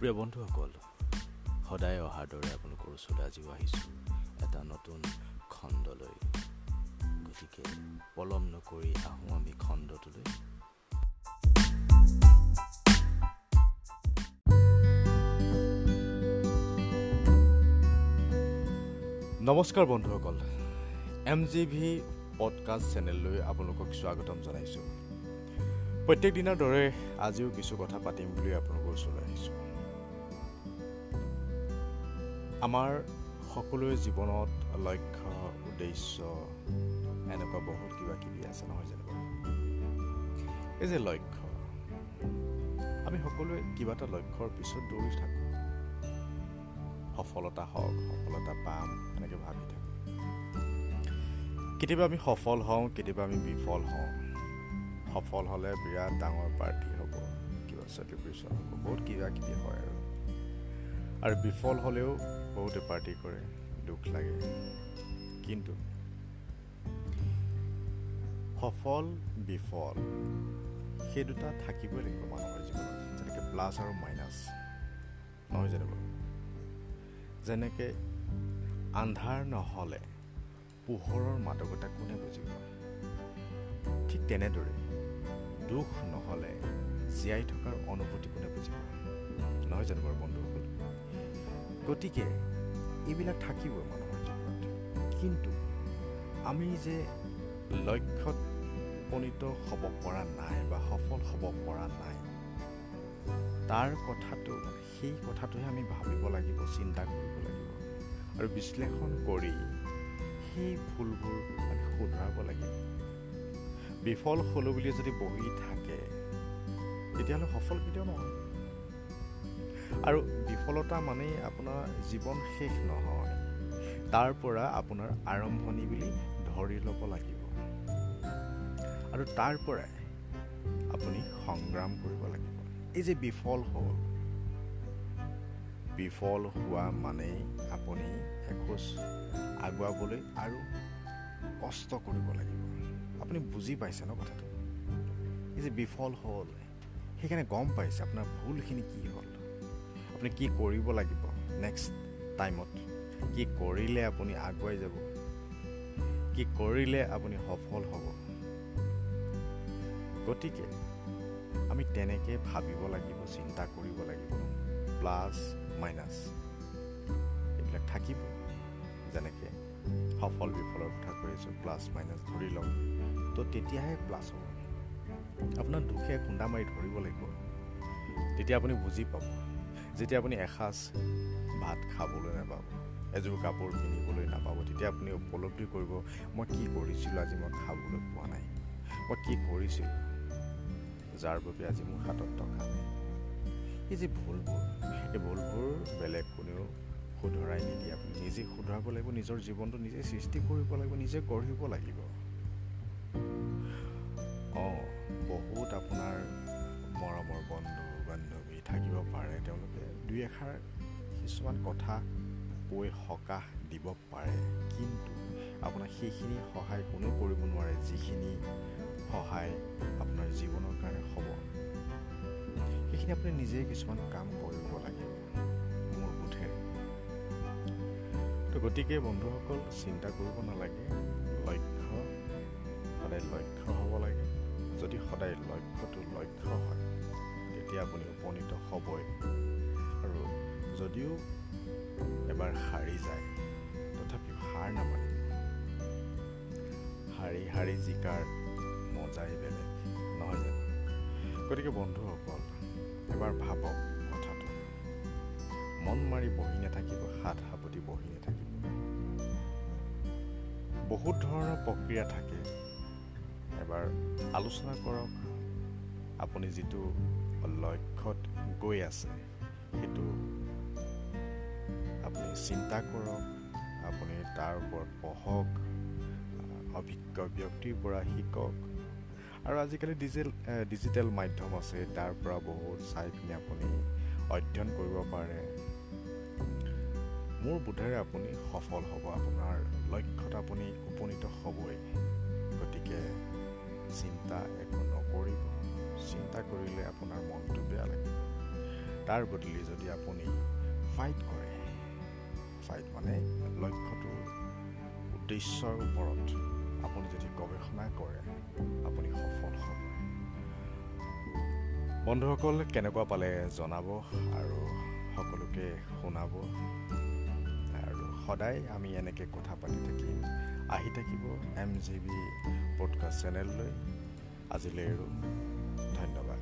প্ৰিয় বন্ধুসকল সদায় অহাৰ দৰে আপোনালোকৰ ওচৰলৈ আজিও আহিছোঁ এটা নতুন খণ্ডলৈ। গতিকে পলম নকৰি আহোঁ আমি খণ্ডটোলৈ। নমস্কাৰ বন্ধুসকল এম জি ভি পডকাষ্ট চেনেললৈ আপোনালোকক স্বাগতম জনাইছোঁ। প্ৰত্যেক দিনাৰ দৰে আজিও কিছু কথা পাতিম বুলি আপোনালোকৰ ওচৰলৈ আহিছোঁ। আমাৰ সকলোৰে জীৱনত লক্ষ্য উদ্দেশ্য এনেকুৱা বহুত কিবা কিবি আছে নহয় জানো? এই যে লক্ষ্য আমি সকলোৱে কিবা এটা লক্ষ্যৰ পিছত দৌৰি থাকোঁ। সফলতা হওক সফলতা পাম এনেকৈ ভাবি থাকোঁ। কেতিয়াবা আমি সফল হওঁ কেতিয়াবা আমি বিফল হওঁ। সফল হ'লে বিৰাট ডাঙৰ পাৰ্টি হ'ব কিবা চেলিব্ৰেশ্যন হ'ব বহুত কিবা কিবি হয় আৰু। আৰু বিফল হ'লেও বহুতে পাৰ্টি কৰে দুখ লাগে। কিন্তু সফল বিফল সেই দুটা থাকিবই লাগিব মানুহৰ জীৱনত যেনেকৈ প্লাছ আৰু মাইনাছ নহয় জানো বাৰু? যেনেকৈ আন্ধাৰ নহ'লে পোহৰৰ মাদকতা কোনে বুজিব? ঠিক তেনেদৰে দুখ নহ'লে জীয়াই থকাৰ অনুভূতি কোনে বুজিব? নহয় জানো বাৰু বন্ধুসকল গতিকে এইবিলাক থাকিবই মানুহৰ জীৱনত কিন্তু আমি যে লক্ষ্যত উপনীত হ'ব পৰা নাই বা সফল হ'ব পৰা নাই তাৰ কথাটো সেই কথাটোহে আমি ভাবিব লাগিব চিন্তা কৰিব লাগিব। আৰু বিশ্লেষণ কৰি সেই ভুলবোৰ আমি শুধৰাব লাগিব। বিফল হ'লোঁ বুলি যদি বহি থাকে তেতিয়াহ'লে সফল কেতিয়াও নহয়। আৰু বিফলতা মানেই আপোনাৰ জীৱন শেষ নহয়। তাৰ পৰা আপোনাৰ আৰম্ভণি বুলি ধৰি ল'ব লাগিব। আৰু তাৰ পৰাই আপুনি সংগ্ৰাম কৰিব লাগিব। এই যে বিফল হ'ল বিফল হোৱা মানেই আপুনি এখোজ আগুৱাবলৈ আৰু কষ্ট কৰিব লাগিব। আপুনি বুজি পাইছে ন কথাটো? এই যে বিফল হ'ল সেইকাৰণে গম পাইছে। আপোনাৰ ভুলখিনি কি হ'ল? আপুনি কি কৰিব লাগিব নেক্সট টাইমত কি কৰিলে আপুনি আগুৱাই যাব? কি কৰিলে আপুনি সফল হ'ব? গতিকে আমি তেনেকৈ ভাবিব লাগিব চিন্তা কৰিব লাগিব প্লাছ মাইনাছ। এইবিলাক থাকিব। যেনেকৈ সফল বিফলৰ কথা কৈ আছোঁ প্লাছ মাইনাছ ধৰি লওক। তো তেতিয়াহে প্লাছ হ'ব। আপোনাৰ দুখে খুন্দা মাৰি ধৰিব লাগিব। তেতিয়া আপুনি বুজি পাব। যেতিয়া আপুনি এসাঁজ ভাত খাবলৈ নাপাব এযোৰ কাপোৰ পিন্ধিবলৈ নাপাব তেতিয়া আপুনি উপলব্ধি কৰিব মই কি কৰিছিলোঁ আজি মই খাবলৈ পোৱা নাই? মই কি কৰিছিলোঁ যাৰ বাবে আজি মোৰ হাতত টকা নাই? এই যে ভুলবোৰ এই ভুলবোৰ বেলেগ কোনেও শুধৰাই নিদিয়ে। আপুনি নিজে শুধৰাব লাগিব নিজৰ জীৱনটো নিজে সৃষ্টি কৰিব লাগিব নিজে গঢ়িব লাগিব। তেওঁলোকে দুই এষাৰ কিছুমান কথা কৈ সকাহ দিব পাৰে। কিন্তু আপোনাক সেইখিনি সহায় কোনেও কৰিব নোৱাৰে যিখিনি সহায় আপোনাৰ জীৱনৰ কাৰণে হ'ব। সেইখিনি আপুনি নিজেই কিছুমান কাম কৰিব লাগিব মোৰ বোধেৰে তো গতিকে বন্ধুসকল চিন্তা কৰিব নালাগে লক্ষ্য সদায় লক্ষ্য হ'ব লাগে। যদি সদায় লক্ষ্যটো তেতিয়া আপুনি উপনীত হ'বই। আৰু যদিও এবাৰ হাৰি যায় তথাপিও হাৰ নামানিব হাৰি হাৰি জিকাৰ মজাই বেলেগ নহয় জানো? গতিকে বন্ধুসকল এবাৰ ভাবক কথাটো। মন মাৰি বহি নাথাকিব হাত সাৱটি বহি নাথাকিব। বহুত ধৰণৰ প্ৰক্ৰিয়া থাকে। এবাৰ আলোচনা কৰক। আপুনি যিটো লক্ষ্যত গৈ আছে সেইটো আপুনি চিন্তা কৰক আপুনি তাৰ ওপৰত পঢ়ক অভিজ্ঞ ব্যক্তিৰ পৰা শিকক। আৰু আজিকালি ডিজিটেল ডিজিটেল মাধ্যম আছে তাৰ পৰা বহুত চাই পিনে আপুনি অধ্যয়ন কৰিব পাৰে। মোৰ বোধেৰে আপুনি সফল হ'ব আপোনাৰ লক্ষ্যত আপুনি উপনীত হ'বই। গতিকে চিন্তা একো নকৰিব। চিন্তা কৰিলে আপোনাৰ মনটো বেয়া লাগিব তাৰ বদলি যদি আপুনি ফাইট কৰে ফাইট মানে লক্ষ্যটোৰ উদ্দেশ্যৰ ওপৰত আপুনি যদি গৱেষণা কৰে আপুনি সফল হ'ব। বন্ধুসকল কেনেকুৱা পালে জনাব আৰু সকলোকে শুনাব। আৰু সদায় আমি এনেকৈ কথা পাতি থাকিম আহি থাকিব এম জি বি পডকাষ্ট চেনেললৈ। আজিলৈ আৰু ধন্যবাদ